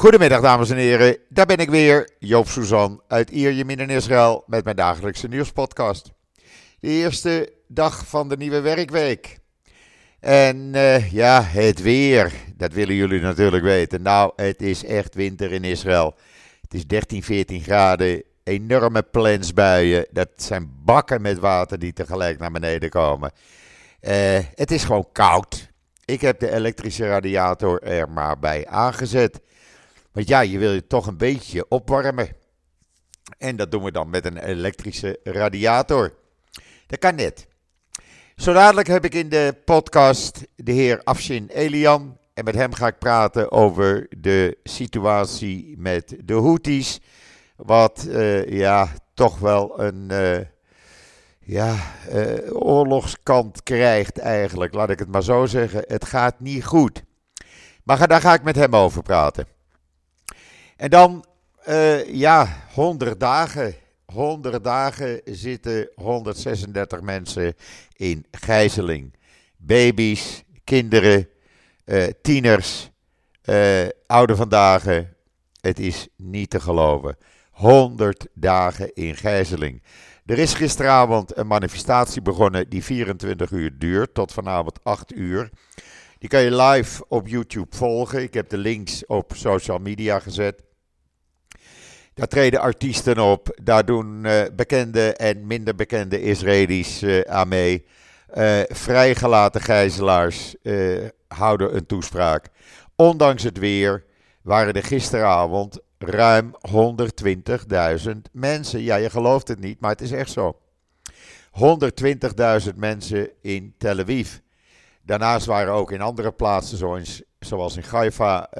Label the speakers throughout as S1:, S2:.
S1: Goedemiddag dames en heren, daar ben ik weer, Joop Suzan uit Ierjemien in Israël met mijn dagelijkse nieuwspodcast. De eerste dag van de nieuwe werkweek. En uh, ja, het weer, dat willen jullie natuurlijk weten. Nou, het is echt winter in Israël. Het is 13, 14 graden, enorme plensbuien. Dat zijn bakken met water die tegelijk naar beneden komen. Uh, het is gewoon koud. Ik heb de elektrische radiator er maar bij aangezet. Want ja, je wil je toch een beetje opwarmen. En dat doen we dan met een elektrische radiator. Dat kan net. Zo dadelijk heb ik in de podcast de heer Afshin Elian. En met hem ga ik praten over de situatie met de Houthis. Wat uh, ja, toch wel een uh, ja, uh, oorlogskant krijgt eigenlijk. Laat ik het maar zo zeggen. Het gaat niet goed. Maar daar ga ik met hem over praten. En dan, uh, ja, 100 dagen. 100 dagen zitten 136 mensen in gijzeling. Baby's, kinderen, uh, tieners, uh, oude vandaag. Het is niet te geloven. 100 dagen in gijzeling. Er is gisteravond een manifestatie begonnen die 24 uur duurt, tot vanavond 8 uur. Die kan je live op YouTube volgen. Ik heb de links op social media gezet. Daar treden artiesten op, daar doen uh, bekende en minder bekende Israëli's uh, aan mee. Uh, vrijgelaten gijzelaars houden een toespraak. Ondanks het weer waren er gisteravond ruim 120.000 mensen. Ja, je gelooft het niet, maar het is echt zo. 120.000 mensen in Tel Aviv. Daarnaast waren ook in andere plaatsen, zoals in Haifa,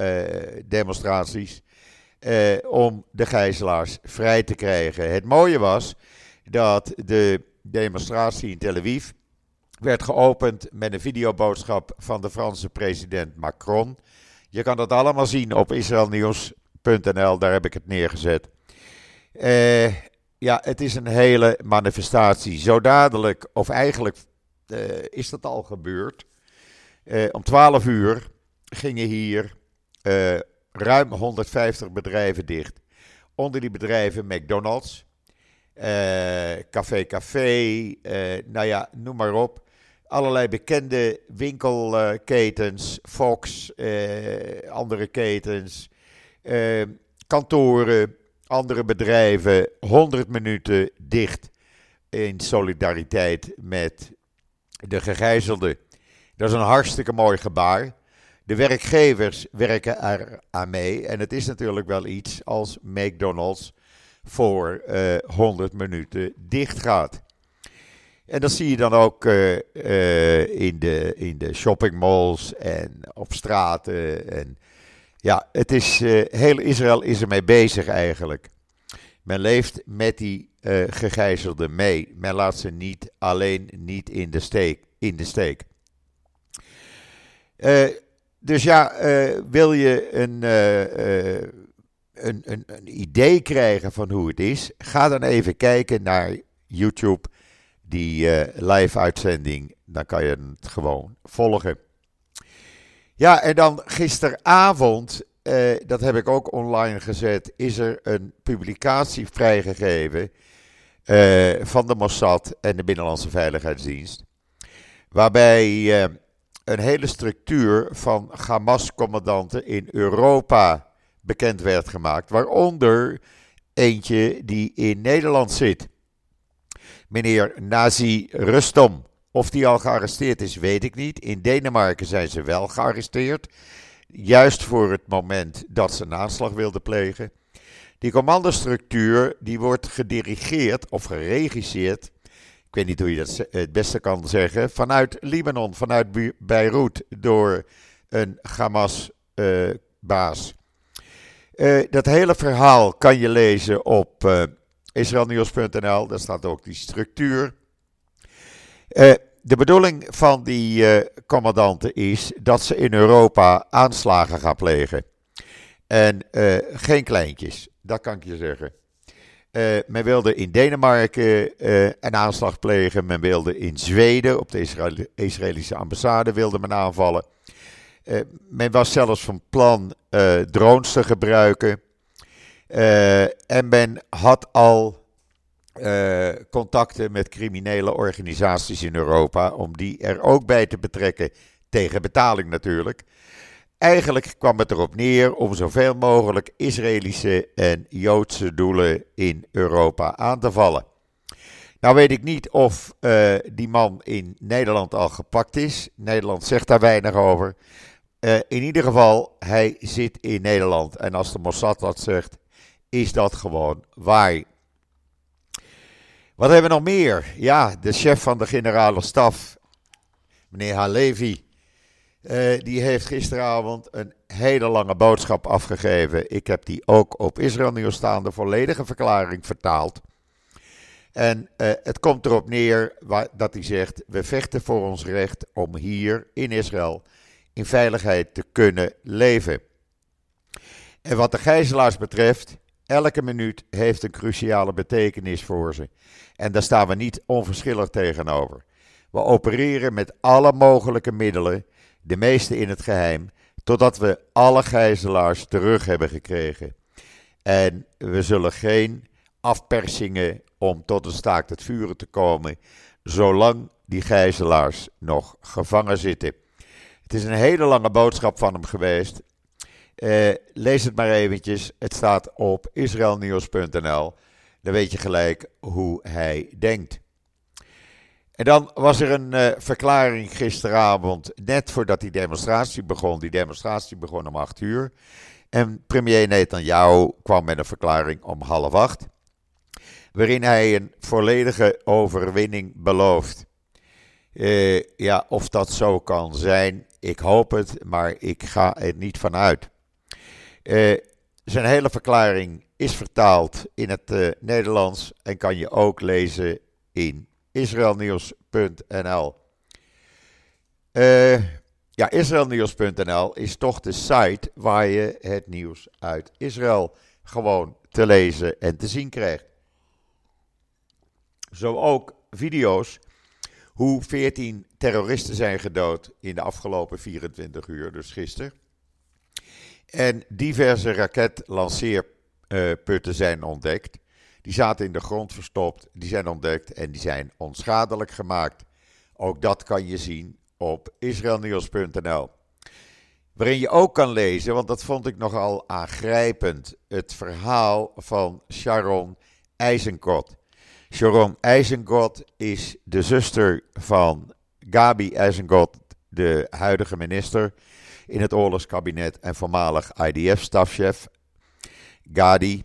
S1: demonstraties eh, om de gijzelaars vrij te krijgen. Het mooie was dat de demonstratie in Tel Aviv werd geopend met een videoboodschap van de Franse president Macron. Je kan dat allemaal zien op israelnieuws.nl, daar heb ik het neergezet. Uh, ja, het is een hele manifestatie. Zo dadelijk, of eigenlijk uh, is dat al gebeurd. Uh, om 12 uur gingen hier ruim 150 bedrijven dicht. Onder die bedrijven McDonald's, uh, Café Café, uh, nou ja, noem maar op. Allerlei bekende winkelketens, Fox, uh, andere ketens, kantoren, andere bedrijven, 100 minuten dicht in solidariteit met de gegijzelden. Dat is een hartstikke mooi gebaar. De werkgevers werken er aan mee. En het is natuurlijk wel iets als McDonald's voor uh, eh, 100 minuten dicht gaat. En dat zie je dan ook uh, uh, in, de, in de shoppingmalls en op straten. En ja, het is, heel Israël is ermee bezig eigenlijk. Men leeft met die gegijzelden mee. Men laat ze niet alleen niet in de steek. In de steek. Dus ja, uh, wil je een, uh, uh, een, een, een, idee krijgen van hoe het is, ga dan even kijken naar YouTube, die live uitzending. Dan kan je het gewoon volgen. Ja, en dan gisteravond, dat heb ik ook online gezet, is er een publicatie vrijgegeven van de Mossad en de Binnenlandse Veiligheidsdienst. Waarbij een hele structuur van Hamas-commandanten in Europa bekend werd gemaakt. Waaronder eentje die in Nederland zit. Meneer Nazi Rustom. Of die al gearresteerd is, weet ik niet. In Denemarken zijn ze wel gearresteerd. Juist voor het moment dat ze een aanslag wilden plegen. Die commandostructuur die wordt gedirigeerd of geregisseerd ik weet niet hoe je dat het beste kan zeggen, vanuit Libanon, vanuit Beirut, door een Hamas-baas. Uh, uh, dat hele verhaal kan je lezen op uh, israelnieuws.nl, daar staat ook die structuur. de bedoeling van die commandanten is dat ze in Europa aanslagen gaan plegen. En geen kleintjes, dat kan ik je zeggen. Uh, men wilde in Denemarken uh, een aanslag plegen. Men wilde in Zweden, op de Israël Israëlische ambassade, wilde men aanvallen. Uh, men was zelfs van plan drones te gebruiken. en men had al contacten met criminele organisaties in Europa om die er ook bij te betrekken, tegen betaling natuurlijk. Eigenlijk kwam het erop neer om zoveel mogelijk Israëlische en Joodse doelen in Europa aan te vallen. Nou weet ik niet of uh, die man in Nederland al gepakt is. Nederland zegt daar weinig over. Uh, in ieder geval, hij zit in Nederland. En als de Mossad dat zegt, is dat gewoon waar. Wat hebben we nog meer? Ja, de chef van de generale staf, meneer Halevi, uh, die heeft gisteravond een hele lange boodschap afgegeven. Ik heb die ook op Israël Nieuws staan, de volledige verklaring vertaald. En uh, het komt erop neer dat hij zegt: we vechten voor ons recht om hier in Israël in veiligheid te kunnen leven. En wat de gijzelaars betreft, elke minuut heeft een cruciale betekenis voor ze. En daar staan we niet onverschillig tegenover. We opereren met alle mogelijke middelen, de meeste in het geheim, totdat we alle gijzelaars terug hebben gekregen. En we zullen geen afpersingen om tot een staakt het vuren te komen, zolang die gijzelaars nog gevangen zitten. Het is een hele lange boodschap van hem geweest. Uh, lees het maar eventjes. Het staat op israelnieuws.nl. Dan weet je gelijk hoe hij denkt. En dan was er een uh, verklaring gisteravond, net voordat die demonstratie begon. Die demonstratie begon om 8 uur. En premier Netanyahu kwam met een verklaring om half acht waarin hij een volledige overwinning belooft. Uh, ja, of dat zo kan zijn, ik hoop het, maar ik ga er niet van uit. Uh, zijn hele verklaring is vertaald in het Nederlands en kan je ook lezen in israelnieuws.nl. ja, israelnieuws.nl is toch de site waar je het nieuws uit Israël gewoon te lezen en te zien krijgt. Zo ook video's hoe 14 terroristen zijn gedood in de afgelopen 24 uur, dus gisteren. En diverse raketlanceerputten zijn ontdekt. Die zaten in de grond verstopt, die zijn ontdekt en die zijn onschadelijk gemaakt. Ook dat kan je zien op israelnieuws.nl. Waarin je ook kan lezen, want dat vond ik nogal aangrijpend, het verhaal van Sharon Eisenkot. Sharon Eisengot is de zuster van Gabi Eisengot, de huidige minister in het oorlogskabinet en voormalig IDF-stafchef. Gadi.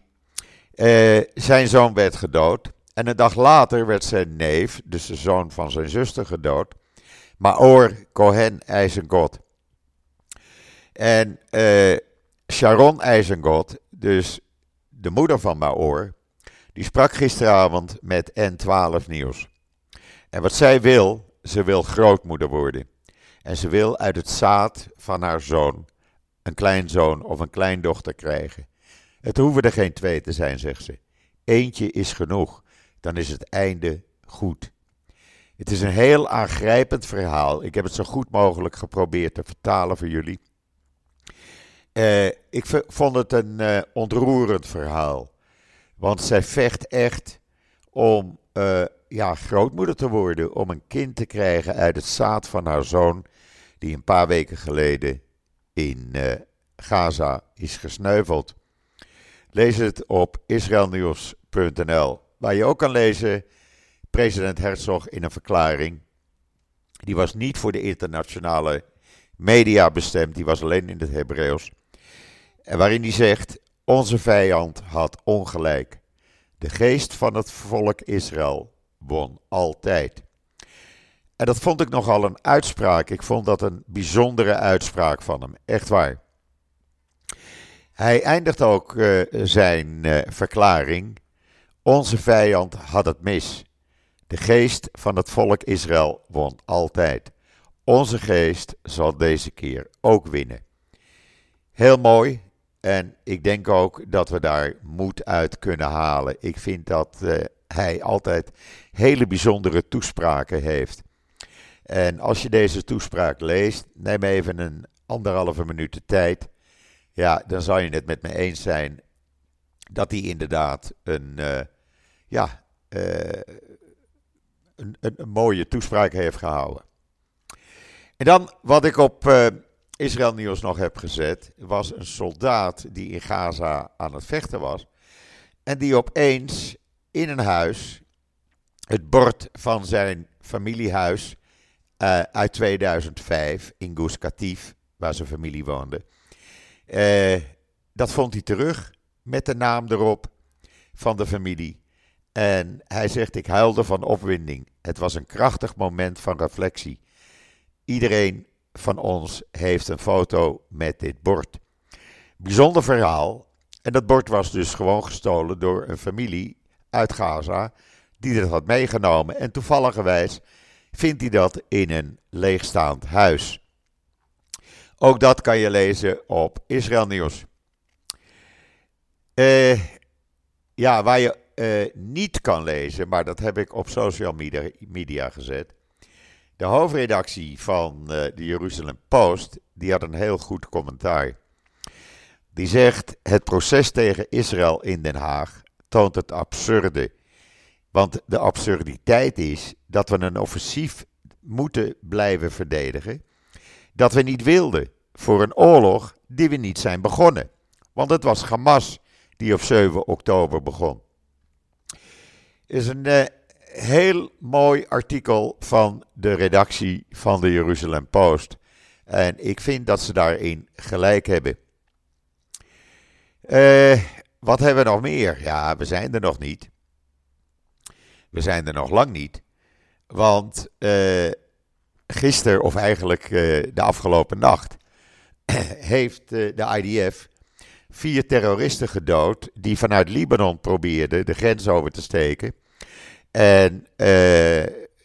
S1: Uh, zijn zoon werd gedood. En een dag later werd zijn neef, dus de zoon van zijn zuster, gedood. Maor Cohen Eisengot. En uh, Sharon Eisengot, dus de moeder van Maor, die sprak gisteravond met N12 Nieuws. En wat zij wil, ze wil grootmoeder worden. En ze wil uit het zaad van haar zoon een kleinzoon of een kleindochter krijgen. Het hoeven er geen twee te zijn, zegt ze. Eentje is genoeg, dan is het einde goed. Het is een heel aangrijpend verhaal. Ik heb het zo goed mogelijk geprobeerd te vertalen voor jullie. Uh, ik vond het een uh, ontroerend verhaal. Want zij vecht echt om uh, ja, grootmoeder te worden. Om een kind te krijgen uit het zaad van haar zoon. Die een paar weken geleden in Gaza is gesneuveld. Lees het op israelnieuws.nl. Waar je ook kan lezen. President Herzog in een verklaring. Die was niet voor de internationale media bestemd. Die was alleen in het Hebreeuws. En waarin hij zegt: onze vijand had ongelijk. De geest van het volk Israël won altijd. En dat vond ik nogal een uitspraak. Ik vond dat een bijzondere uitspraak van hem. Echt waar. Hij eindigt ook uh, zijn uh, verklaring. Onze vijand had het mis. De geest van het volk Israël won altijd. Onze geest zal deze keer ook winnen. Heel mooi, en ik denk ook dat we daar moed uit kunnen halen. Ik vind dat uh, hij altijd hele bijzondere toespraken heeft. En als je deze toespraak leest, neem even een anderhalve minuut de tijd. Ja, dan zou je het met me eens zijn dat hij inderdaad een, ja, een, een, mooie toespraak heeft gehouden. En dan wat ik op Israël Nieuws nog heb gezet, was een soldaat die in Gaza aan het vechten was. En die opeens in een huis het bord van zijn familiehuis uh, uit 2005 in Gush Katif, waar zijn familie woonde. Uh, dat vond hij terug met de naam erop van de familie. En hij zegt: Ik huilde van opwinding. Het was een krachtig moment van reflectie. Iedereen van ons heeft een foto met dit bord. Bijzonder verhaal. En dat bord was dus gewoon gestolen door een familie uit Gaza die dat had meegenomen. En toevalligerwijs vindt hij dat in een leegstaand huis. Ook dat kan je lezen op Israël Nieuws. Uh, ja, waar je uh, niet kan lezen, maar dat heb ik op social media, gezet. De hoofdredactie van uh, de Jeruzalem Post, die had een heel goed commentaar. Die zegt, het proces tegen Israël in Den Haag toont het absurde. Want de absurditeit is dat we een offensief moeten blijven verdedigen. Dat we niet wilden voor een oorlog die we niet zijn begonnen. Want het was Hamas die op 7 oktober begon. Is een uh, heel mooi artikel van de redactie van de Jeruzalem Post. En ik vind dat ze daarin gelijk hebben. Uh, wat hebben we nog meer? Ja, we zijn er nog niet. We zijn er nog lang niet. Want uh, gisteren, of eigenlijk uh, de afgelopen nacht, heeft uh, de IDF vier terroristen gedood die vanuit Libanon probeerden de grens over te steken en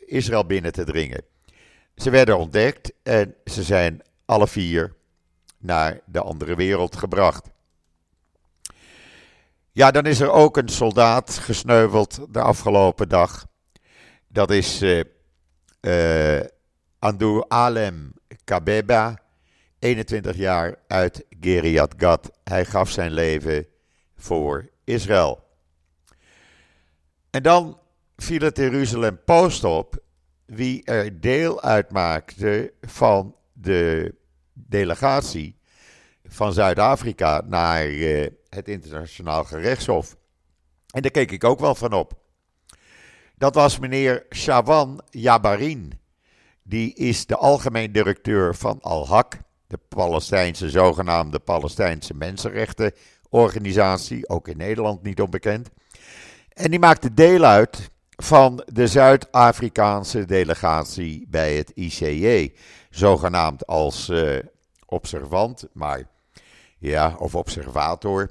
S1: Israël binnen te dringen. Ze werden ontdekt en ze zijn alle vier naar de andere wereld gebracht. Ja, dan is er ook een soldaat gesneuveld de afgelopen dag. Dat is Andur Alem Kabeba, 21 jaar uit Geriat Gat. Hij gaf zijn leven voor Israël. En dan viel het Jeruzalem Post op wie er deel uitmaakte van de delegatie van Zuid-Afrika naar uh, het internationaal gerechtshof. En daar keek ik ook wel van op. Dat was meneer Shawan Jabarin. Die is de algemeen directeur van Al-Haq, de Palestijnse zogenaamde Palestijnse Mensenrechtenorganisatie, ook in Nederland niet onbekend. En die maakte deel uit van de Zuid-Afrikaanse delegatie bij het ICJ, zogenaamd als uh, observant, maar ja, of observator.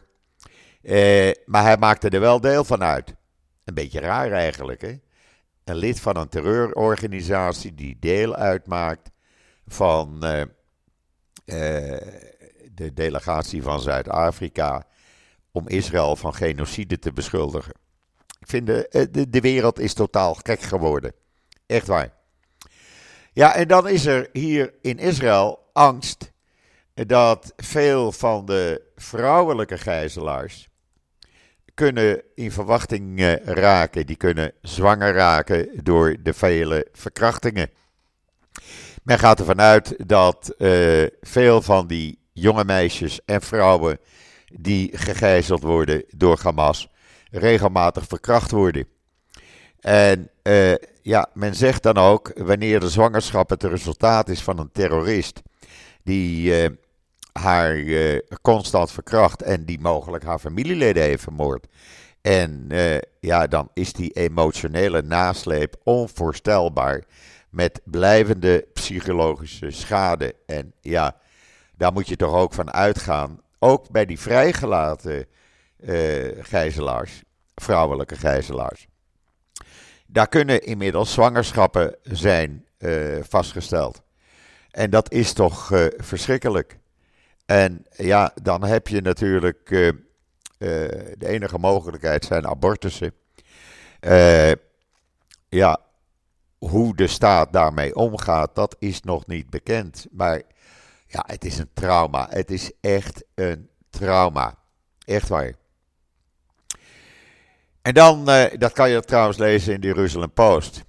S1: Eh, maar hij maakte er wel deel van uit. Een beetje raar eigenlijk, hè? Een lid van een terreurorganisatie die deel uitmaakt van eh, eh, de delegatie van Zuid-Afrika om Israël van genocide te beschuldigen. Ik vind de, de, de wereld is totaal gek geworden. Echt waar. Ja, en dan is er hier in Israël angst dat veel van de vrouwelijke gijzelaars kunnen in verwachting eh, raken. Die kunnen zwanger raken door de vele verkrachtingen. Men gaat ervan uit dat uh, veel van die jonge meisjes en vrouwen die gegijzeld worden door Hamas regelmatig verkracht worden. En uh, ja, men zegt dan ook, wanneer de zwangerschap het resultaat is van een terrorist die haar uh, constant verkracht en die mogelijk haar familieleden heeft vermoord. En uh, ja, dan is die emotionele nasleep onvoorstelbaar met blijvende psychologische schade. En ja, daar moet je toch ook van uitgaan. Ook bij die vrijgelaten uh, gijzelaars, vrouwelijke gijzelaars. Daar kunnen inmiddels zwangerschappen zijn vastgesteld. En dat is toch verschrikkelijk. En ja, dan heb je natuurlijk uh, uh, de enige mogelijkheid zijn abortussen. Uh, ja, hoe de staat daarmee omgaat, dat is nog niet bekend. Maar Ja, het is een trauma. Het is echt een trauma. Echt waar. En dan, dat kan je trouwens lezen in de Jerusalem Post.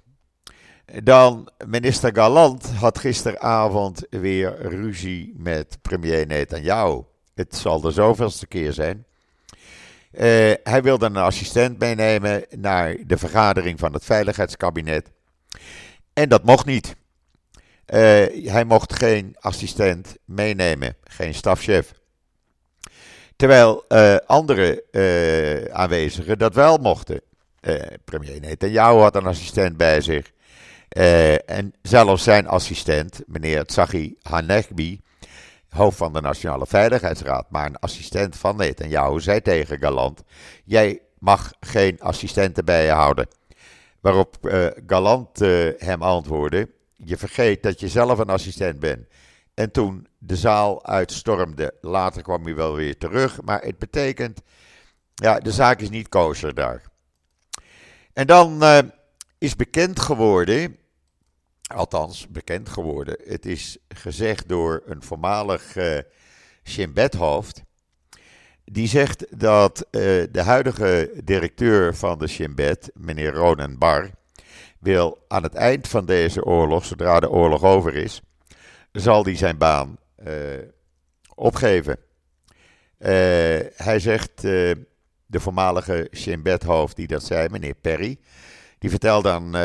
S1: Dan, minister Galant had gisteravond weer ruzie met premier Netanyahu. Het zal de zoveelste keer zijn. Uh, hij wilde een assistent meenemen naar de vergadering van het Veiligheidskabinet. En dat mocht niet. Uh, hij mocht geen assistent meenemen, geen stafchef. Terwijl uh, andere aanwezigen dat wel mochten. premier Netanyahu had een assistent bij zich. En zelfs zijn assistent, meneer Tsachi Hanegbi, hoofd van de Nationale Veiligheidsraad, maar een assistent van Netanyahu, zei tegen Galant: Jij mag geen assistenten bij je houden. Waarop uh, Galant uh, hem antwoordde: Je vergeet dat je zelf een assistent bent. En toen de zaal uitstormde, later kwam hij wel weer terug. Maar het betekent, ja, de zaak is niet kosher daar. En dan uh, is bekend geworden althans bekend geworden. Het is gezegd door een voormalig uh, Shin Bet-hoofd. Die zegt dat uh, de huidige directeur van de Shin Bet, meneer Ronan Bar, wil aan het eind van deze oorlog, zodra de oorlog over is, zal hij zijn baan uh, opgeven. hij zegt, de voormalige Shin Bet-hoofd die dat zei, meneer Perry, die vertelde dan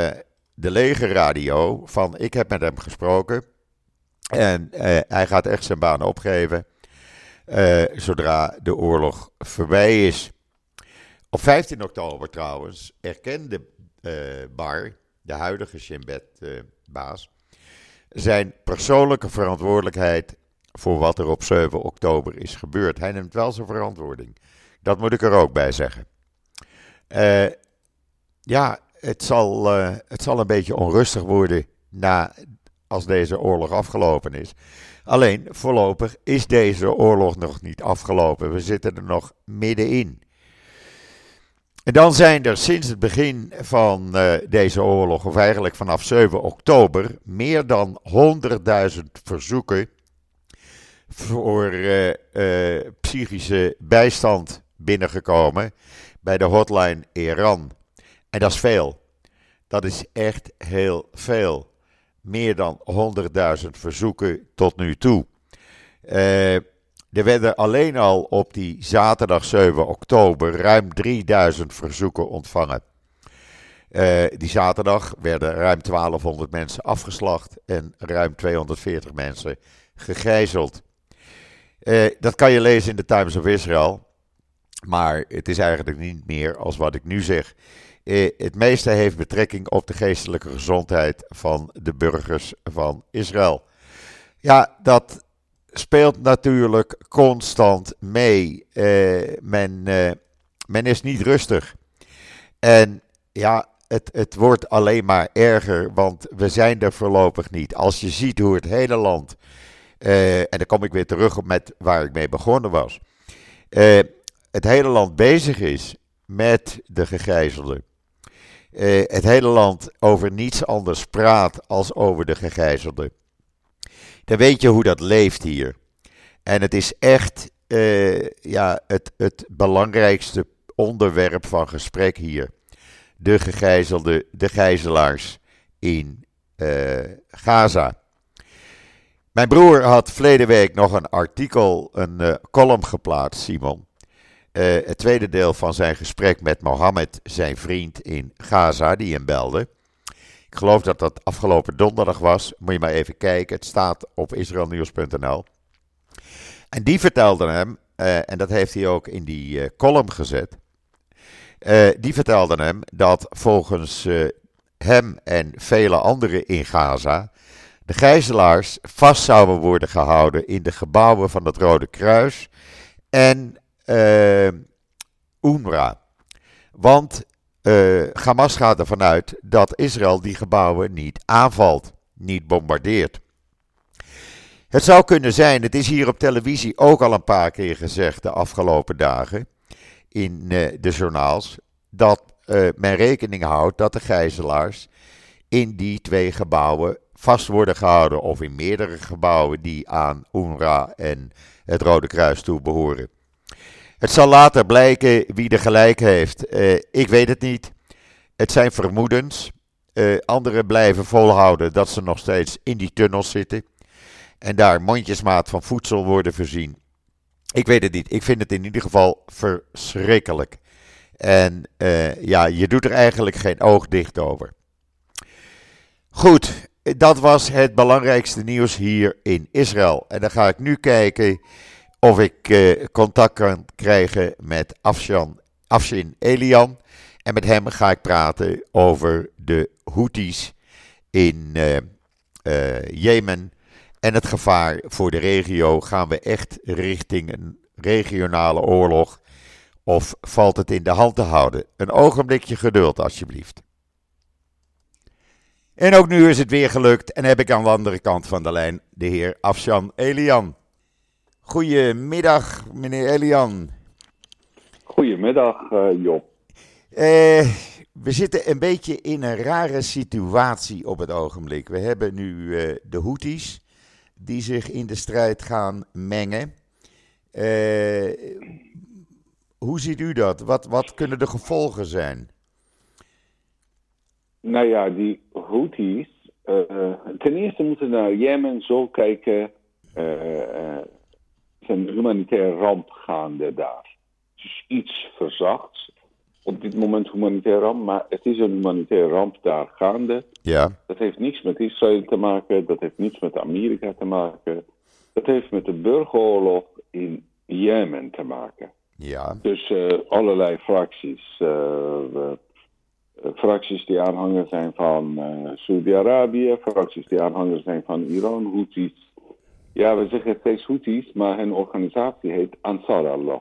S1: de legerradio van ik heb met hem gesproken. En uh, hij gaat echt zijn baan opgeven uh, zodra de oorlog voorbij is. Op 15 oktober trouwens erkende uh, Bar, de huidige Shin-Bet-baas, zijn persoonlijke verantwoordelijkheid voor wat er op 7 oktober is gebeurd. Hij neemt wel zijn verantwoording. Dat moet ik er ook bij zeggen. ja, het zal, uh, het zal een beetje onrustig worden na, als deze oorlog afgelopen is. Alleen voorlopig is deze oorlog nog niet afgelopen. We zitten er nog middenin. En dan zijn er sinds het begin van uh, deze oorlog, of eigenlijk vanaf 7 oktober, meer dan 100.000 verzoeken voor uh, psychische bijstand binnengekomen bij de hotline Iran. En dat is veel. Dat is echt heel veel. Meer dan 100.000 verzoeken tot nu toe. Uh, er werden alleen al op die zaterdag 7 oktober ruim 3000 verzoeken ontvangen. Uh, die zaterdag werden ruim 1200 mensen afgeslacht en ruim 240 mensen gegijzeld. Uh, dat kan je lezen in de Times of Israel. Maar het is eigenlijk niet meer als wat ik nu zeg. Eh, het meeste heeft betrekking op de geestelijke gezondheid van de burgers van Israël. Ja, dat speelt natuurlijk constant mee. Uh, men, uh, men is niet rustig. En ja, het, het wordt alleen maar erger, want we zijn er voorlopig niet. Als je ziet hoe het hele land, en dan kom ik weer terug op met waar ik mee begonnen was, het hele land bezig is met de gegijzelden uh, het hele land over niets anders praat als over de gegijzelden. Dan weet je hoe dat leeft hier. En het is echt uh, ja, het, het belangrijkste onderwerp van gesprek hier. De gegijzelden, de gijzelaars in uh, Gaza. Mijn broer had verleden week nog een artikel, een column geplaatst, Simon. Uh, het tweede deel van zijn gesprek met Mohammed, zijn vriend in Gaza, die hem belde. Ik geloof dat dat afgelopen donderdag was. Moet je maar even kijken. Het staat op israelnieuws.nl. En die vertelde hem, uh, en dat heeft hij ook in die uh, column gezet. die vertelde hem dat volgens hem en vele anderen in Gaza de gijzelaars vast zouden worden gehouden in de gebouwen van het Rode Kruis en uh, UNRWA. Want uh, Hamas gaat ervan uit dat Israël die gebouwen niet aanvalt, niet bombardeert. Het zou kunnen zijn, het is hier op televisie ook al een paar keer gezegd de afgelopen dagen in uh, de journaals, dat men rekening houdt dat de gijzelaars in die twee gebouwen vast worden gehouden of in meerdere gebouwen die aan UNRWA en het Rode Kruis toebehoren. Het zal later blijken wie er gelijk heeft. Uh, ik weet het niet. Het zijn vermoedens. Uh, anderen blijven volhouden dat ze nog steeds in die tunnels zitten. En daar mondjesmaat van voedsel worden voorzien. Ik weet het niet. Ik vind het in ieder geval verschrikkelijk. En uh, ja, je doet er eigenlijk geen oog dicht over. Goed, dat was het belangrijkste nieuws hier in Israël. En dan ga ik nu kijken of ik uh, contact kan krijgen met Afshan, Afshin Elian. En met hem ga ik praten over de Houthis in uh, uh, Jemen. En het gevaar voor de regio. Gaan we echt richting een regionale oorlog? Of valt het in de hand te houden? Een ogenblikje geduld, alsjeblieft. En ook nu is het weer gelukt en heb ik aan de andere kant van de lijn de heer Afshan Elian. Goedemiddag, meneer Elian.
S2: Goedemiddag, uh, Job.
S1: Uh, we zitten een beetje in een rare situatie op het ogenblik. We hebben nu uh, de Houthis die zich in de strijd gaan mengen. hoe ziet u dat? Wat, wat kunnen de gevolgen zijn?
S2: Nou ja, die Houthis. ten eerste moeten we naar Jemen zo kijken een humanitaire ramp gaande daar. Het is iets verzacht. Op dit moment humanitaire ramp, maar het is een humanitaire ramp daar gaande.
S1: Ja.
S2: Dat heeft niets met Israël te maken, dat heeft niets met Amerika te maken. Dat heeft met de burgeroorlog in Jemen te maken.
S1: Ja.
S2: Dus uh, allerlei fracties. Uh, fracties die aanhanger zijn van uh, Saudi-Arabië, fracties die aanhanger zijn van Iran, Houthis, ja, we zeggen steeds Houthis, maar hun organisatie heet Ansar Allah.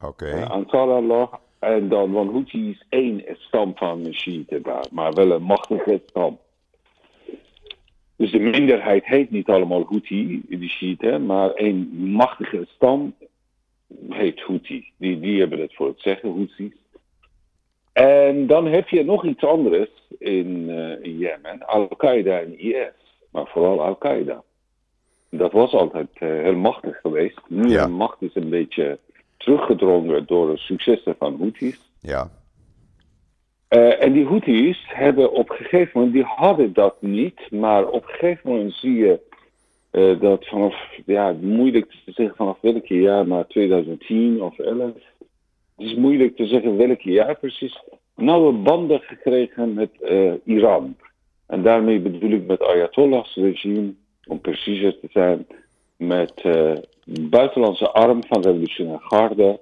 S1: Oké. Okay. Uh,
S2: Ansar Allah. En dan, want Houthi is één stam van de Shiiten daar, maar wel een machtige stam. Dus de minderheid heet niet allemaal Houthi, de Shiiten, maar één machtige stam heet Houthi. Die, die hebben het voor het zeggen, Houthis. En dan heb je nog iets anders in, uh, in Jemen, Al-Qaeda en IS, maar vooral Al-Qaeda dat was altijd uh, heel machtig geweest. Nu ja. de macht is een beetje teruggedrongen door de successen van Houthis.
S1: Ja.
S2: Uh, en die Houthis hebben op een gegeven moment, die hadden dat niet, maar op een gegeven moment zie je uh, dat vanaf, ja, moeilijk te zeggen vanaf welke jaar, maar 2010 of 11. Het is moeilijk te zeggen welke jaar precies. Nauwe banden gekregen met Iran. En daarmee bedoel ik met Ayatollahs regime om preciezer te zijn, met uh, buitenlandse arm van de revolutionaire garde,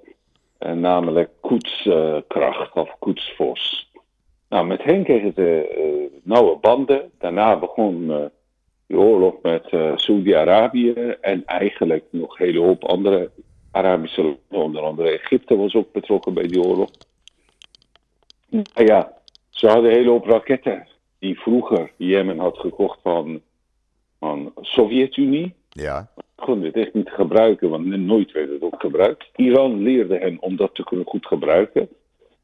S2: uh, namelijk Koetskracht of Koetsforce. Nou, met hen kregen ze nauwe banden. Daarna begon de oorlog met Saudi-Arabië en eigenlijk nog een hele hoop andere Arabische landen, onder andere Egypte was ook betrokken bij die oorlog. Nou ja, ze hadden een hele hoop raketten die vroeger Jemen had gekocht van van Sovjet-Unie.
S1: Ja.
S2: Konden het echt niet gebruiken, want nooit werd het ook gebruikt. Iran leerde hen om dat te kunnen goed gebruiken.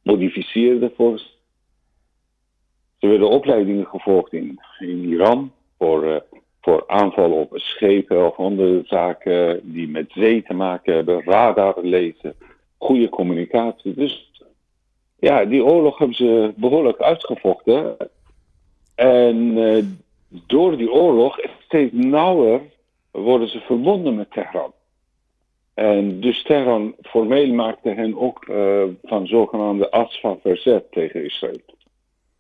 S2: Modificeerde voor. Ze werden opleidingen gevolgd in, in Iran voor, uh, voor aanvallen op schepen of andere zaken die met zee te maken hebben, radar lezen, goede communicatie. Dus ja, die oorlog hebben ze behoorlijk uitgevochten. En uh, door die oorlog steeds nauwer worden ze verbonden met Teheran. En dus Teheran formeel maakte hen ook uh, van zogenaamde as van verzet tegen Israël.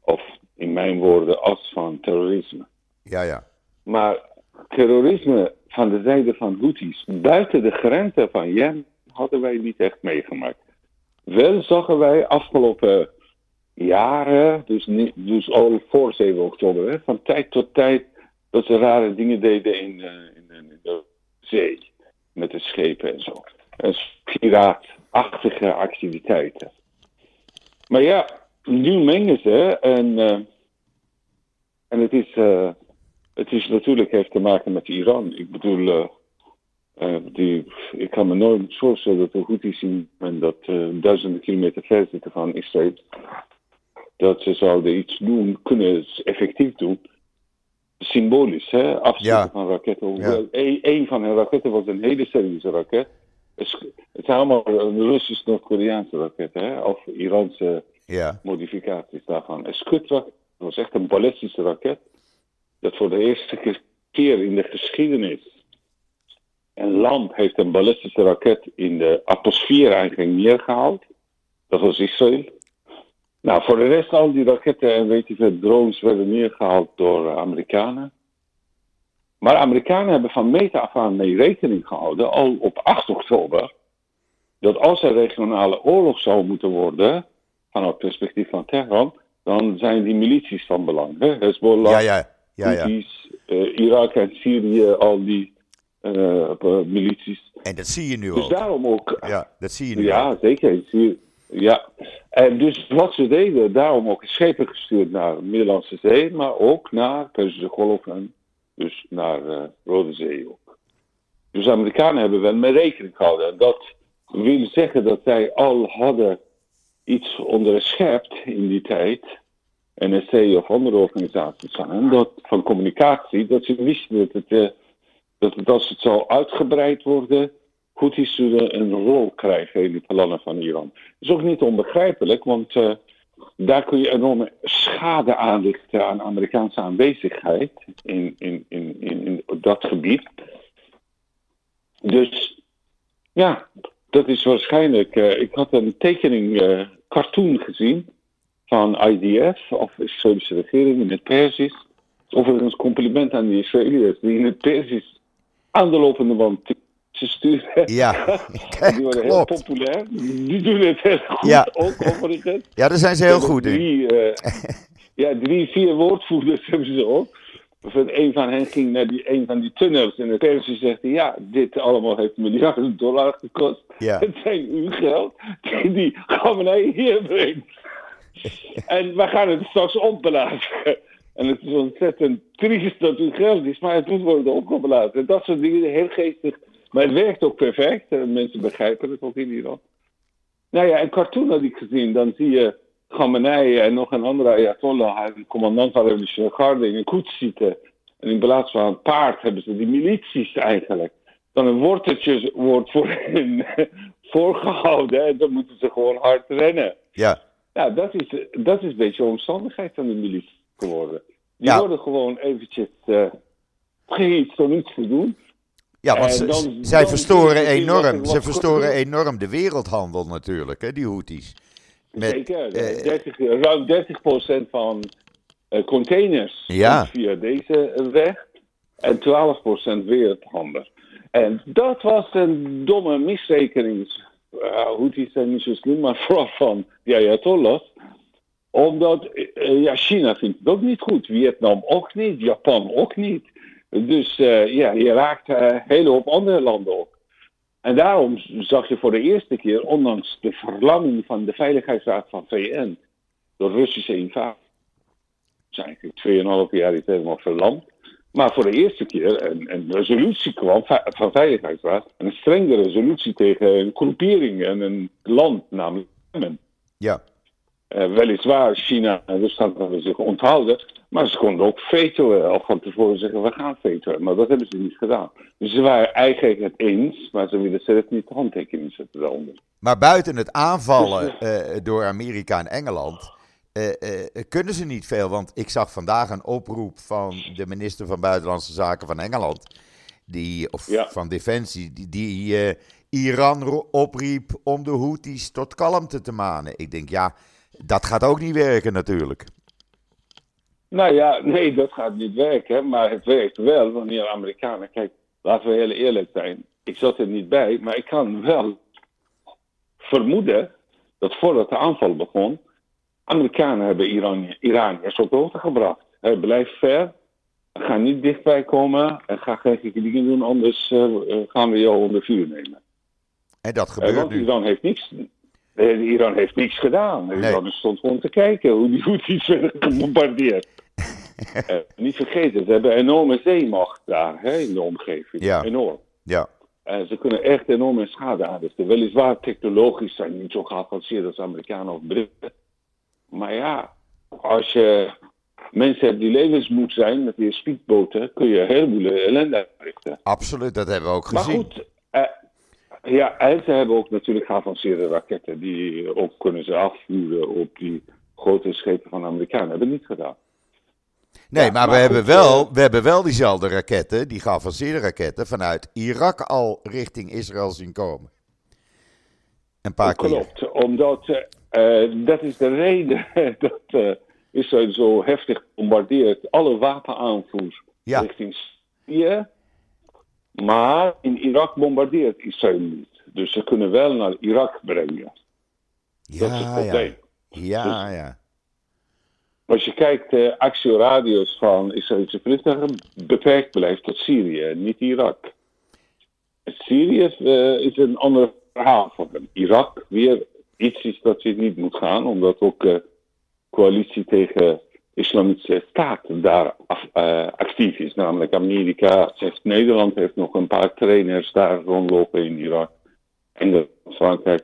S2: Of in mijn woorden as van terrorisme.
S1: Ja, ja.
S2: Maar terrorisme van de zijde van Houthis buiten de grenzen van Jemen hadden wij niet echt meegemaakt. Wel zagen wij afgelopen jaren, dus, dus al voor 7 oktober, hè, van tijd tot tijd dat ze rare dingen deden in, uh, in, in, de zee. Met de schepen en zo. En piraatachtige activiteiten. Maar ja, nu mengen ze en, uh, en het is, uh, het is natuurlijk heeft te maken met Iran. Ik bedoel, die, ik kan me nooit voorstellen dat er goed zien en dat duizenden kilometer ver zitten van Israël dat ze zouden iets doen, kunnen effectief doen. symbolisch, hè? Afschieten
S1: Ja.
S2: van raketten.
S1: Ja.
S2: Hoewel Een, van hun raketten was een hele serieuze raket. Het zijn allemaal een Russisch-Noord-Koreaanse raketten, hè? Of Iraanse
S1: Ja,
S2: modificaties daarvan. Een Scudra was echt een ballistische raket. Dat voor de eerste keer in de geschiedenis een land heeft een ballistische raket in de atmosfeer eigenlijk neergehaald. Dat was Israël. Nou, voor de rest, al die raketten en weet je veel, drones werden neergehaald door eh, Amerikanen. Maar Amerikanen hebben van meet af aan mee rekening gehouden, al op 8 oktober, dat als er regionale oorlog zou moeten worden, vanuit het perspectief van Teheran, dan zijn die milities van belang. Hè? Hezbollah,
S1: ja, ja. ja, ja.
S2: Eh, Irak en Syrië, al die eh, milities.
S1: En dat zie je nu
S2: Dus
S1: ook.
S2: daarom ook
S1: Ja, dat zie je nu ook.
S2: ja, zeker. Zie- Ja. En dus wat ze deden, daarom ook schepen gestuurd naar de Middellandse Zee, maar ook naar Perzische Golf en dus naar eh, Rode Zee ook. Dus de Amerikanen hebben wel mee rekening gehouden. En dat wil zeggen dat zij al hadden iets onderschept in die tijd, NSC of andere organisaties hen, dat, van communicatie, dat ze wisten dat het, eh, dat het als het zou uitgebreid worden, Houthis zullen een rol krijgen in de plannen van Iran. Dat is ook niet onbegrijpelijk, want eh, daar kun je enorme schade aanrichten aan Amerikaanse aanwezigheid in, in, in, in, dat gebied. Dus ja, dat is waarschijnlijk. eh, ik had een tekening, eh, cartoon gezien van IDF, of de Israëlische regering in het Persisch. Overigens compliment aan die Israëliërs die in het Persisch aan de lopende band ze sturen.
S1: Ja,
S2: Die worden heel
S1: klopt.
S2: populair. Die doen het heel goed,
S1: Ja.
S2: ook overigens.
S1: Ja, daar zijn ze heel goed in.
S2: Drie, eh, ja, drie, vier woordvoerders hebben ze ook. Van een van hen ging naar die, een van die tunnels en de Persie zegt hij, ja, dit allemaal heeft miljarden dollar gekost.
S1: Ja.
S2: Het zijn uw geld die die Khamenei hier brengt. en we gaan het straks opblazen. En het is ontzettend triest dat uw geld is, maar het moet worden opgeblazen. En dat soort dingen, heel geestig. Maar het werkt ook perfect. En mensen begrijpen het ook in Iran. Nou ja, een cartoon had ik gezien. Dan zie je Khamenei en nog een andere Ayatollah, een commandant van de revolutionaire garde, in een koets zitten. En in plaats van een paard hebben ze die milities eigenlijk. Dan een worteltje wordt voor hen voorgehouden. En dan moeten ze gewoon hard rennen.
S1: Ja,
S2: Ja, dat is, dat is een beetje de omstandigheid van de militie geworden. Die
S1: Ja.
S2: worden gewoon eventjes uh, gehitst om iets te doen.
S1: Ja want ze-
S2: dan-
S1: zij
S2: dan
S1: verstoren
S2: wat er
S1: enorm. Ze verstoren enorm de wereldhandel natuurlijk, hè, die Houthis. Met,
S2: Zeker,
S1: eh,
S2: 30, ruim 30% van eh, containers
S1: Ja.
S2: via deze eh, weg en 12% wereldhandel. En dat was een domme misrekening. Uh, Houthis zijn niet zo slim, maar vooral van de Ayatollahs. Omdat eh, ja, China vindt het ook niet goed, Vietnam ook niet, Japan ook niet. Dus eh, ja, je raakt eh, een hele hoop andere landen ook. En daarom zag je voor de eerste keer, ondanks de verlamming van de Veiligheidsraad van VN, door Russische invasie, is eigenlijk 2,5 jaar is helemaal verlamd. Maar voor de eerste keer een, resolutie kwam va- van Veiligheidsraad, een strenge resolutie tegen een groepering en een land, namelijk
S1: ja,
S2: Eh, weliswaar, China en Rusland hebben zich onthouden, maar ze konden ook vetoen. Of van tevoren zeggen, we gaan vetoen. Maar dat hebben ze niet gedaan. Dus ze waren eigenlijk het eens, maar ze willen zelf niet de handtekening zetten daaronder.
S1: maar buiten het aanvallen
S2: Dus,
S1: eh, door Amerika en Engeland eh, eh, kunnen ze niet veel. Want ik zag vandaag een oproep van de minister van Buitenlandse Zaken van Engeland, die, of
S2: Ja.
S1: van Defensie, die, die eh, Iran opriep om de Houthis tot kalmte te manen. Ik denk, ja, dat gaat ook niet werken natuurlijk.
S2: Nou ja, nee, dat gaat niet werken. Maar het werkt wel wanneer Amerikanen. Kijk, laten we heel eerlijk zijn. Ik zat er niet bij, maar ik kan wel vermoeden dat voordat de aanval begon. Amerikanen hebben Iran, Iraniërs op de hoogte gebracht. Hij blijft ver. Ga niet dichtbij komen en ga geen gekke dingen doen, anders eh, eh, gaan we jou onder vuur nemen.
S1: En dat gebeurt
S2: want
S1: nu.
S2: Iran heeft niks. Eh, Iran heeft niks gedaan. Iran stond gewoon te kijken hoe die Houthis werden gebombardeerd. Eh, niet vergeten, ze hebben enorme zeemacht daar hè, in de omgeving.
S1: Ja.
S2: Enorm.
S1: Ja,
S2: En ze kunnen echt enorme schade aanrichten. Weliswaar technologisch zijn ze niet zo geavanceerd als Amerikanen of Britten. Maar ja, als je mensen hebben die levensmoed zijn met die speedboten, kun je een heleboel ellende richten.
S1: Absoluut, dat hebben we ook
S2: Maar
S1: gezien.
S2: goed, eh, ja, en ze hebben ook natuurlijk geavanceerde raketten. Die ook kunnen ze afvuren op die grote schepen van de Amerikanen. Hebben niet gedaan.
S1: nee,
S2: ja,
S1: maar, we, hebben wel,
S2: eh,
S1: we hebben wel diezelfde raketten, die geavanceerde raketten, vanuit Irak al richting Israël zien komen. Een paar keer.
S2: Klopt, omdat eh, eh, dat is de reden dat eh, Israël zo heftig bombardeert. Alle wapenaanvoer
S1: Ja.
S2: richting Syrië. Maar in Irak bombardeert Israël niet. Dus ze kunnen wel naar Irak brengen. dat is het
S1: Ja,
S2: probleem.
S1: ja. Ja, ja.
S2: Als je kijkt, de actieradius van Israëlische vliegtuigen beperkt blijft tot Syrië, niet Irak. Syrië eh, is een ander verhaal van hem. Irak weer iets is dat je niet moet gaan, omdat ook de coalitie tegen islamitische staat daar af- eh, actief is. Namelijk Amerika, zegt Nederland heeft nog een paar trainers daar rondlopen in Irak. Engeland, Frankrijk.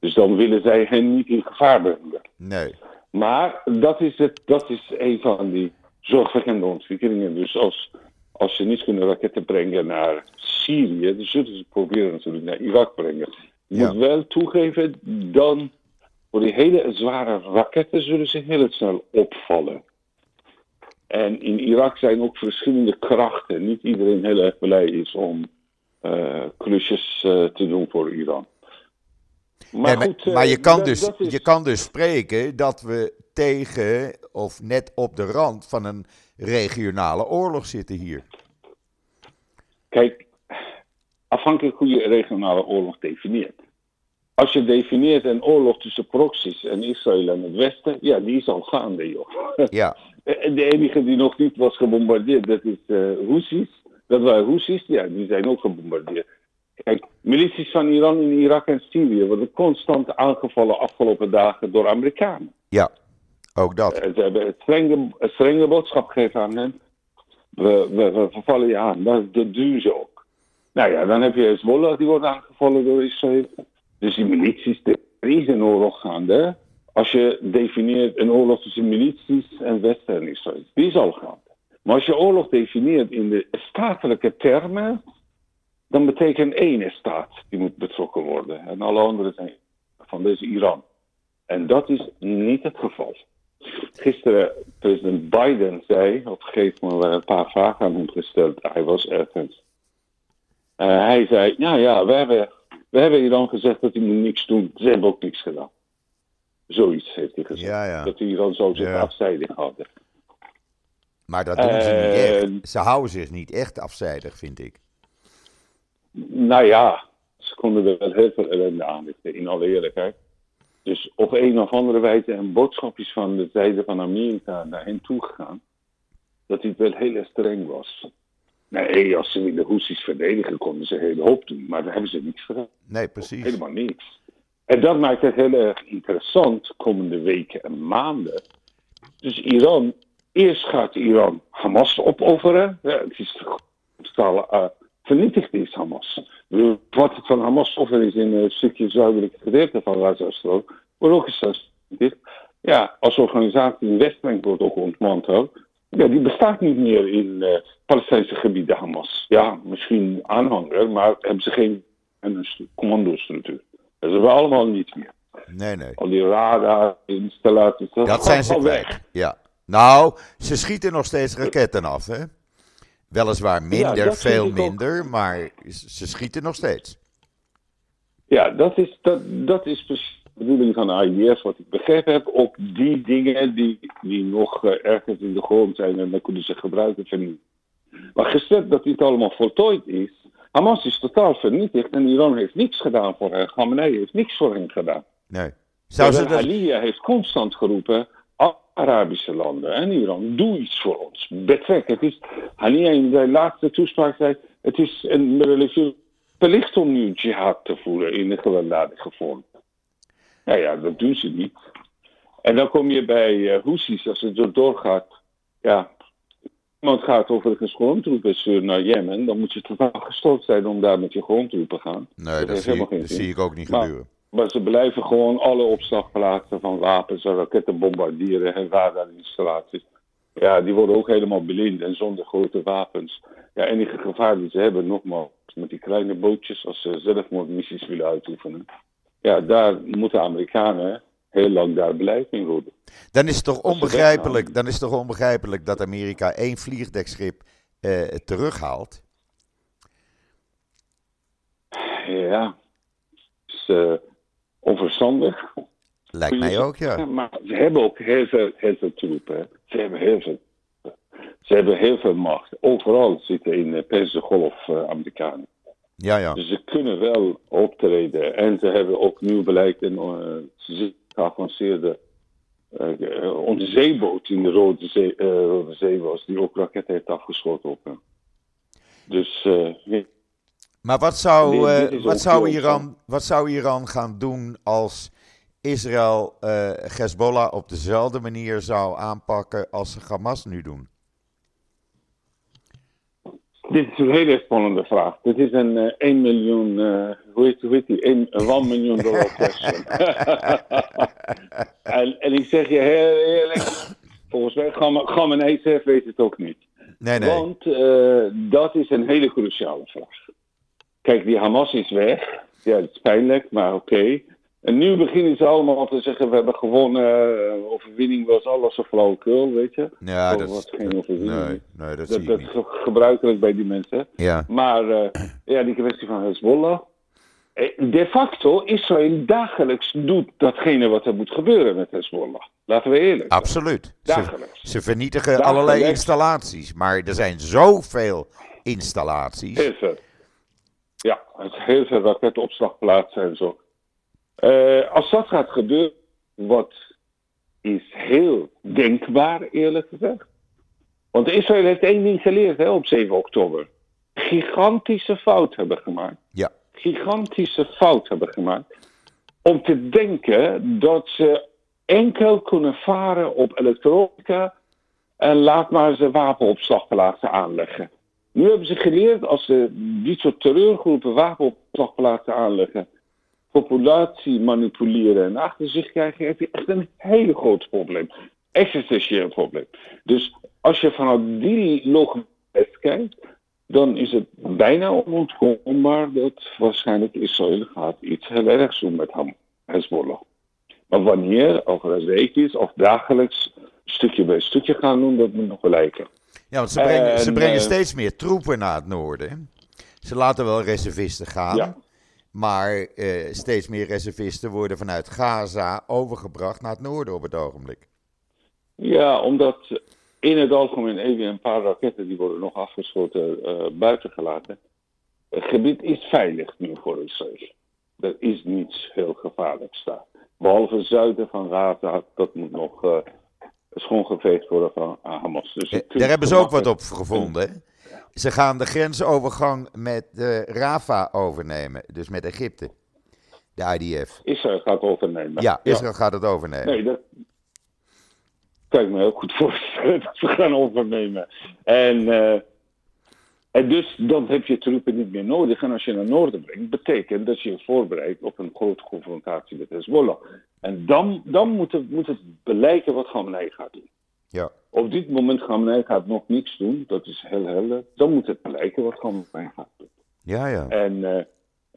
S2: Dus dan willen zij hen niet in gevaar brengen.
S1: Nee.
S2: Maar dat is, het, dat is een van die zorgwekkende ontwikkelingen. Dus als, als ze niet kunnen raketten brengen naar Syrië, dan zullen ze proberen natuurlijk naar Irak brengen. Je
S1: Ja.
S2: moet wel toegeven, dan voor die hele zware raketten zullen ze heel snel opvallen. En in Irak zijn ook verschillende krachten. Niet iedereen heel erg blij is om eh, klusjes eh, te doen voor Iran. Maar,
S1: Nee,
S2: goed, eh,
S1: maar je, kan
S2: dat-
S1: dus,
S2: dat is-
S1: je kan dus spreken dat we tegen of net op de rand van een regionale oorlog zitten hier.
S2: Kijk, afhankelijk hoe je regionale oorlog definieert. Als je definieert een oorlog tussen proxies en Israël en het Westen, ja, die is al gaande, joh.
S1: Ja,
S2: De enige die nog niet was gebombardeerd, dat is eh Houthis. Dat waren Houthis, ja, die zijn ook gebombardeerd. Kijk, milities van Iran in Irak en Syrië worden constant aangevallen afgelopen dagen door Amerikanen.
S1: ja, ook dat.
S2: Eh, Ze hebben een strenge, een strenge boodschap gegeven aan hen. We, we, we vervallen je aan. Dat, dat doen ze ook. Nou ja, dan heb je Hezbollah, die wordt aangevallen door Israël. Dus die milities, er is een oorlog gaande. Als je definieert een oorlog tussen milities en Westen. Die is al gaande. Maar als je oorlog definieert in de statelijke termen, dan betekent één staat die moet betrokken worden. En alle anderen zijn van deze Iran. En dat is niet het geval. Gisteren, president Biden zei, op een gegeven moment een paar vragen aan hem gesteld. Hij was ergens. Eh, hij zei, ja, ja, we hebben, we hebben Iran gezegd dat hij moet niks doen. Ze hebben ook niks gedaan. Zoiets heeft hij gezegd.
S1: Ja, ja.
S2: Dat Iran zo zich
S1: Ja.
S2: afzijdig houden.
S1: Maar dat doen ze niet echt. Ze houden zich niet echt afzijdig, vind ik.
S2: Nou ja, ze konden er wel heel veel ellende aanrichten, in alle eerlijkheid. Dus op een of andere wijze een boodschap is van de zijde van Amerika naar hen toegegaan. Dat dit wel heel erg streng was. Nee, als ze de Houthis verdedigen, konden ze een hele hoop doen. Maar daar hebben ze niks gedaan.
S1: Nee, precies.
S2: Helemaal niks. En dat maakt het heel erg interessant komende weken en maanden. Dus Iran, eerst gaat Iran Hamas opofferen. Ja, het is totaal eh, vernietigd is Hamas. Wat het van Hamas offer is in een stukje zuidelijke gedeelte van Gaza-strook, wordt ook vernietigd. Ja, als organisatie in Westbank wordt ook ontmanteld. Ja, die bestaat niet meer in eh Palestijnse gebieden, Hamas. Ja, misschien aanhanger, maar hebben ze geen een st- commandostructuur. Dat hebben we allemaal niet meer.
S1: Nee, nee.
S2: Al die radarinstallaties.
S1: Dat
S2: gaat
S1: zijn ze kwijt. Ja. Nou, ze schieten nog steeds raketten af, hè? Weliswaar minder,
S2: dat
S1: veel
S2: ook.
S1: minder, maar ze schieten nog steeds.
S2: Ja, dat is, dat, dat is precies de bedoeling van de IDF, wat ik begrepen heb, op die dingen die, die nog eh, ergens in de grond zijn en dan kunnen ze gebruiken vernietigen. Maar gesteld dat dit allemaal voltooid is, Hamas is totaal vernietigd en Iran heeft niks gedaan voor hen. Khamenei heeft niks voor hen gedaan.
S1: Nee. Zou ze
S2: Terwijl
S1: dat...
S2: Aliyah heeft constant geroepen, Arabische landen en Iran, doe iets voor ons. Betrek. Het is, Aliyah in zijn laatste toespraak zei, het is een religieuze plicht om nu jihad te voeren in een gewelddadige vorm. Nou ja, dat doen ze niet. En dan kom je bij uh, Houthis, als het zo doorgaat. Ja, iemand gaat overigens grondtroepen sturen naar Jemen, dan moet je totaal gestoord zijn om daar met je grondtroepen te gaan.
S1: Nee, dat, zie, ik-
S2: geen
S1: dat
S2: zin.
S1: zie ik ook niet
S2: Maar-
S1: gebeuren.
S2: Maar ze blijven gewoon alle opslagplaatsen van wapens en raketten bombarderen en radarinstallaties. ja, die worden ook helemaal blind en zonder grote wapens. Ja, enige gevaar die ze hebben, nogmaals, met die kleine bootjes, als ze zelfmoordmissies willen uitoefenen. Ja, daar moeten Amerikanen heel lang daar beleid in worden.
S1: Dan is het toch onbegrijpelijk, dan is het toch onbegrijpelijk dat Amerika één vliegdekschip eh, terughaalt?
S2: Ja, is uh, onverstandig.
S1: Lijkt mij ook, ja.
S2: Maar ze hebben ook heel veel, heel veel troepen. Ze hebben heel veel ze hebben heel veel macht. Overal zitten in de Persische Golf uh, Amerikanen.
S1: Ja, ja.
S2: Dus ze kunnen wel optreden. En ze hebben ook nieuw beleid en uh, geavanceerde uh, onze zeeboot in de Rode Zee, uh, Rode Zee was, die ook raketten heeft afgeschoten op hem. Dus. Ja.
S1: Maar wat zou, wat, zou Iran, wat zou Iran gaan doen als Israël Hezbollah op dezelfde manier zou aanpakken als ze Hamas nu doen?
S2: Dit is een hele spannende vraag. Dit is een uh, 1 miljoen, uh, hoe, heet, hoe heet die? 1, 1 miljoen dollar question. en, en, ik zeg je heel eerlijk, volgens mij gaan we nee weet het ook niet.
S1: Nee, nee.
S2: Want uh, dat is een hele cruciale vraag. Kijk, die Hamas is weg. Ja, het is pijnlijk, maar oké. Okay. En nu beginnen ze allemaal te zeggen: we hebben gewonnen, uh, overwinning was alles een flauwekul, weet je.
S1: Ja, dat
S2: was geen overwinning.
S1: Nee, nee, dat,
S2: dat,
S1: dat
S2: is gebruikelijk bij die mensen.
S1: Ja.
S2: Maar uh, ja, die kwestie van Hezbollah. De facto, Israël dagelijks doet datgene wat er moet gebeuren met Hezbollah. Laten we eerlijk zijn.
S1: Absoluut.
S2: Dagelijks.
S1: Ze, ze vernietigen dagelijks. allerlei installaties, maar er zijn zoveel installaties.
S2: Heel veel. Ja, heel veel raketopslagplaatsen en zo. Uh, als dat gaat gebeuren, wat is heel denkbaar, eerlijk gezegd. Want Israël heeft één ding geleerd hè, op 7 oktober. Gigantische fout hebben gemaakt.
S1: Ja.
S2: Gigantische fout hebben gemaakt. Om te denken dat ze enkel kunnen varen op elektronica. En laat maar ze wapenopslagplaatsen aanleggen. Nu hebben ze geleerd als ze dit soort terreurgroepen wapenopslagplaatsen aanleggen populatie manipuleren en achter zich krijgen, heb je echt een hele groot probleem. Existentieel probleem. Dus als je vanuit die logica kijkt, dan is het bijna onontkoombaar dat waarschijnlijk Israël gaat iets heel ergs doen met Hezbollah. Maar wanneer, over een week is, of dagelijks stukje bij stukje gaan doen, dat moet nog lijken.
S1: Ja, want ze brengen, ze brengen steeds meer troepen naar het noorden. Ze laten wel reservisten gaan.
S2: Ja.
S1: Maar uh, steeds meer reservisten worden vanuit Gaza overgebracht naar het noorden op het ogenblik.
S2: Ja, omdat in het algemeen even een paar raketten die worden nog afgeschoten uh, buiten gelaten. Het gebied is veilig nu voor Israël. Er is niets heel gevaarlijks daar. Behalve het zuiden van Gaza, dat moet nog uh, schoongeveegd worden van Hamas. Dus
S1: Daar hebben ze ook wat op gevonden. Hè? Ze gaan de grensovergang met de Rafa overnemen, dus met Egypte. De IDF.
S2: Israël gaat overnemen.
S1: Ja, Israël gaat het overnemen.
S2: Nee, dat kan ik me heel goed voorstellen dat ze gaan overnemen. En, uh, en dus dan heb je troepen niet meer nodig. En als je naar noorden brengt, betekent dat je je voorbereidt op een grote confrontatie met Hezbollah. En dan, dan moet, het, moet het beleiken wat Khamenei gaat doen.
S1: Ja.
S2: Op dit moment Khamenei gaat nog niks doen, dat is heel helder. Dan moet het blijken wat Khamenei gaat doen.
S1: Ja, ja.
S2: En uh,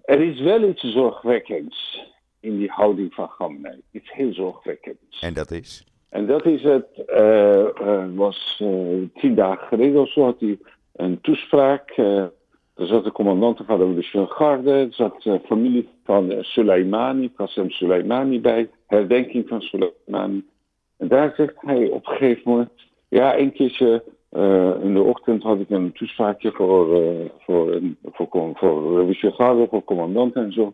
S2: er is wel iets zorgwekkends in die houding van Khamenei. Iets heel zorgwekkends.
S1: En dat is?
S2: En dat is het, uh, uh, was tien dagen geleden of zo had hij een toespraak. er zat de commandant van de revolutionaire garde, er zat de familie van Soleimani, Qasem Soleimani bij, herdenking van Soleimani. En daar zegt hij op een gegeven moment, ja, een keertje uh, in de ochtend had ik een toespraakje voor, uh, voor, voor, voor, voor voor commandant en zo.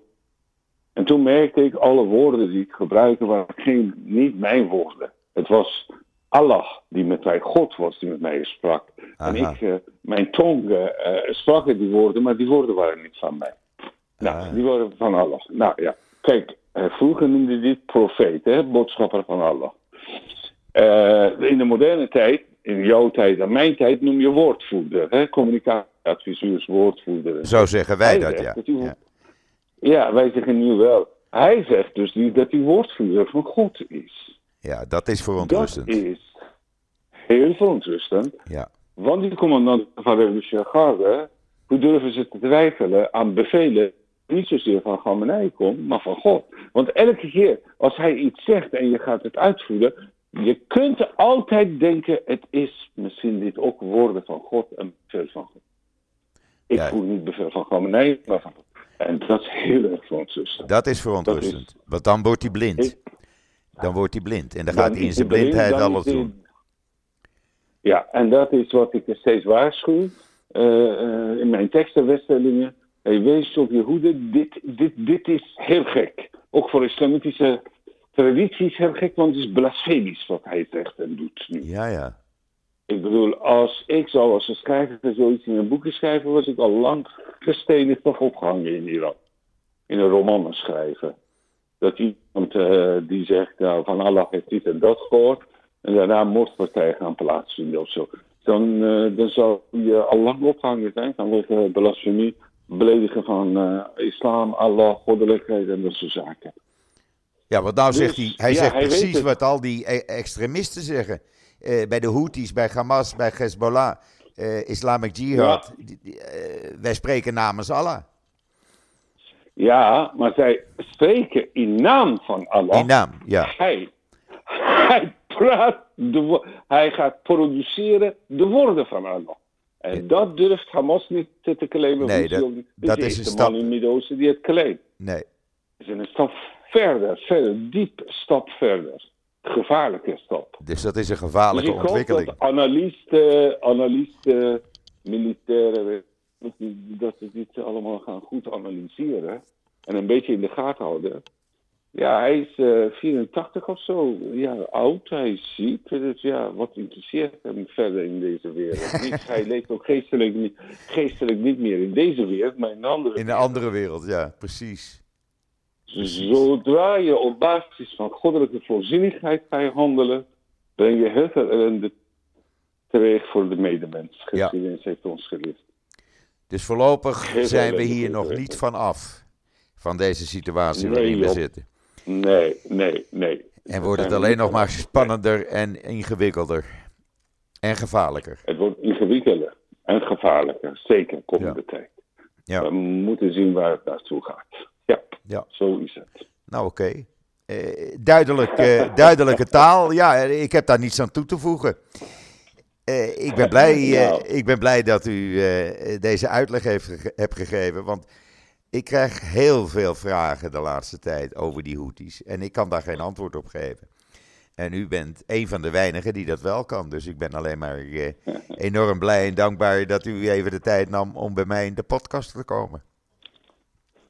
S2: En toen merkte ik, alle woorden die ik gebruikte waren geen, niet mijn woorden. Het was Allah die met mij, God was die met mij sprak. Aha. En ik, uh, mijn tong sprak die woorden, maar die woorden waren niet van mij. Nou, ah. die waren van Allah. Nou ja, kijk, vroeger noemde dit profeet, hè, boodschapper van Allah. Uh, in de moderne tijd, in jouw tijd en mijn tijd, noem je woordvoerder. Hè? Communicatieadviseurs, woordvoerder.
S1: Zo zeggen wij dat, ja. Dat ja.
S2: ja. wij zeggen nu wel. Hij zegt dus niet dat hij woordvoerder van God is.
S1: Ja, dat is verontrustend.
S2: Dat is heel verontrustend.
S1: Ja.
S2: Want die commandanten van de revolutionaire garde, hoe durven ze te twijfelen aan bevelen, niet zozeer van Gamenei komt, maar van God. Want elke keer als hij iets zegt en je gaat het uitvoeren, je kunt altijd denken, het is misschien dit ook woorden van God en bevel van God. Ik
S1: Ja.
S2: voel niet bevel van Gamenei, maar van God. En dat is heel erg verontrustend.
S1: Dat is verontrustend. Want dan wordt hij blind. Dan wordt hij blind. En dan gaat hij in zijn blindheid alles doen.
S2: Ja, en dat is wat ik steeds waarschuw eh, eh, in mijn tekstenwedstellingen. Hey, wees op je hoede, dit, dit, dit is heel gek. Ook voor islamitische tradities heel gek, want het is blasfemisch wat hij zegt en doet nu.
S1: Ja, ja.
S2: Ik bedoel, als ik zou als een schrijver zoiets in een boekje schrijven, was ik al lang gestenigd of opgehangen in Iran. In een roman schrijven. Dat iemand eh, die zegt, nou, van Allah heeft dit en dat gehoord, en daarna een moordpartij gaan plaatsvinden of zo. Dan, eh, dan zou je al lang opgehangen zijn vanwege blasfemie, beledigen van eh, islam, Allah, goddelijkheid en dat soort zaken.
S1: Ja, want nou
S2: Dus,
S1: zegt hij, hij
S2: ja,
S1: zegt
S2: hij weet
S1: precies wat al die e- extremisten zeggen. Eh, bij de Houthis, bij Hamas, bij Hezbollah, eh, Islamic Jihad. Die- die, wij spreken namens Allah.
S2: Ja, maar zij spreken in naam van Allah.
S1: In naam, ja.
S2: Hij, hij praat, de, hij gaat produceren de woorden van Allah. En dat durft Hamas niet te, claimen.
S1: Nee, dat-
S2: die-
S1: dat is
S2: de
S1: een
S2: man
S1: stap-
S2: in Midden-Oosten die het claimt.
S1: Nee.
S2: Het is een stap verder, verder, diep stap verder. Gevaarlijke stap.
S1: Dus dat is een
S2: Dus
S1: gevaarlijke
S2: ik hoop
S1: ontwikkeling.
S2: dat analisten, analisten, militairen, dat ze dit allemaal gaan goed analyseren. En een beetje in de gaten houden. Ja, hij is eh 84 of zo. Ja, oud, hij is ziek. Dus ja, wat interesseert hem verder in deze wereld? Niet, hij leeft ook geestelijk niet, geestelijk niet meer in deze wereld, maar in een andere
S1: In een andere wereld, ja, precies.
S2: Zodra je op basis van goddelijke voorzienigheid ga je handelen, breng je heel veel ellende teweeg voor de medemens.
S1: Ja.
S2: Geschiedenis heeft ons geleerd.
S1: Dus voorlopig zijn we hier nog niet van af. Van deze situatie waarin we zitten.
S2: Nee, nee, nee.
S1: En wordt het alleen nog maar spannender en ingewikkelder. En gevaarlijker.
S2: Het wordt ingewikkelder en gevaarlijker, zeker komende tijd.
S1: Ja.
S2: We moeten zien waar het naartoe gaat. Ja,
S1: Ja.
S2: zo is het.
S1: Nou, oké. Eh, duidelijk, eh, duidelijke taal. Ja, ik heb daar niets aan toe te voegen. Eh, ik, ben blij,
S2: Nou.
S1: ik ben blij dat u deze uitleg heeft, hebt gegeven. Want ik krijg heel veel vragen de laatste tijd over die Houthis. En ik kan daar geen antwoord op geven. En u bent een van de weinigen die dat wel kan. Dus ik ben alleen maar eh, enorm blij en dankbaar dat u even de tijd nam om bij mij in de podcast te komen.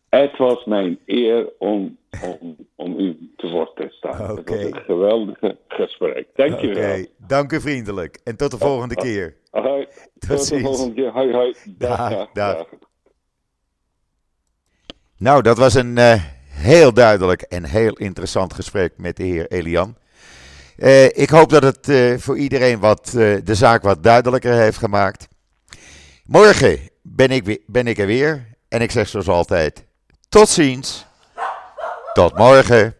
S2: Het was mijn eer om, om, om u te woord te staan. Het
S1: Oké.
S2: was een geweldige gesprek. Dank je
S1: Oké,
S2: wel.
S1: dank u vriendelijk. En tot de volgende keer.
S2: Hoi. Tot de
S1: ziens.
S2: volgende keer. Hoi, hoi. Dag,
S1: Dag,
S2: dag,
S1: dag. Nou, dat was een eh, heel duidelijk en heel interessant gesprek met de heer Elian. Eh, ik hoop dat het eh, voor iedereen wat, de zaak wat duidelijker heeft gemaakt. Morgen ben ik, ben ik er weer. En ik zeg zoals altijd: tot ziens. Tot morgen.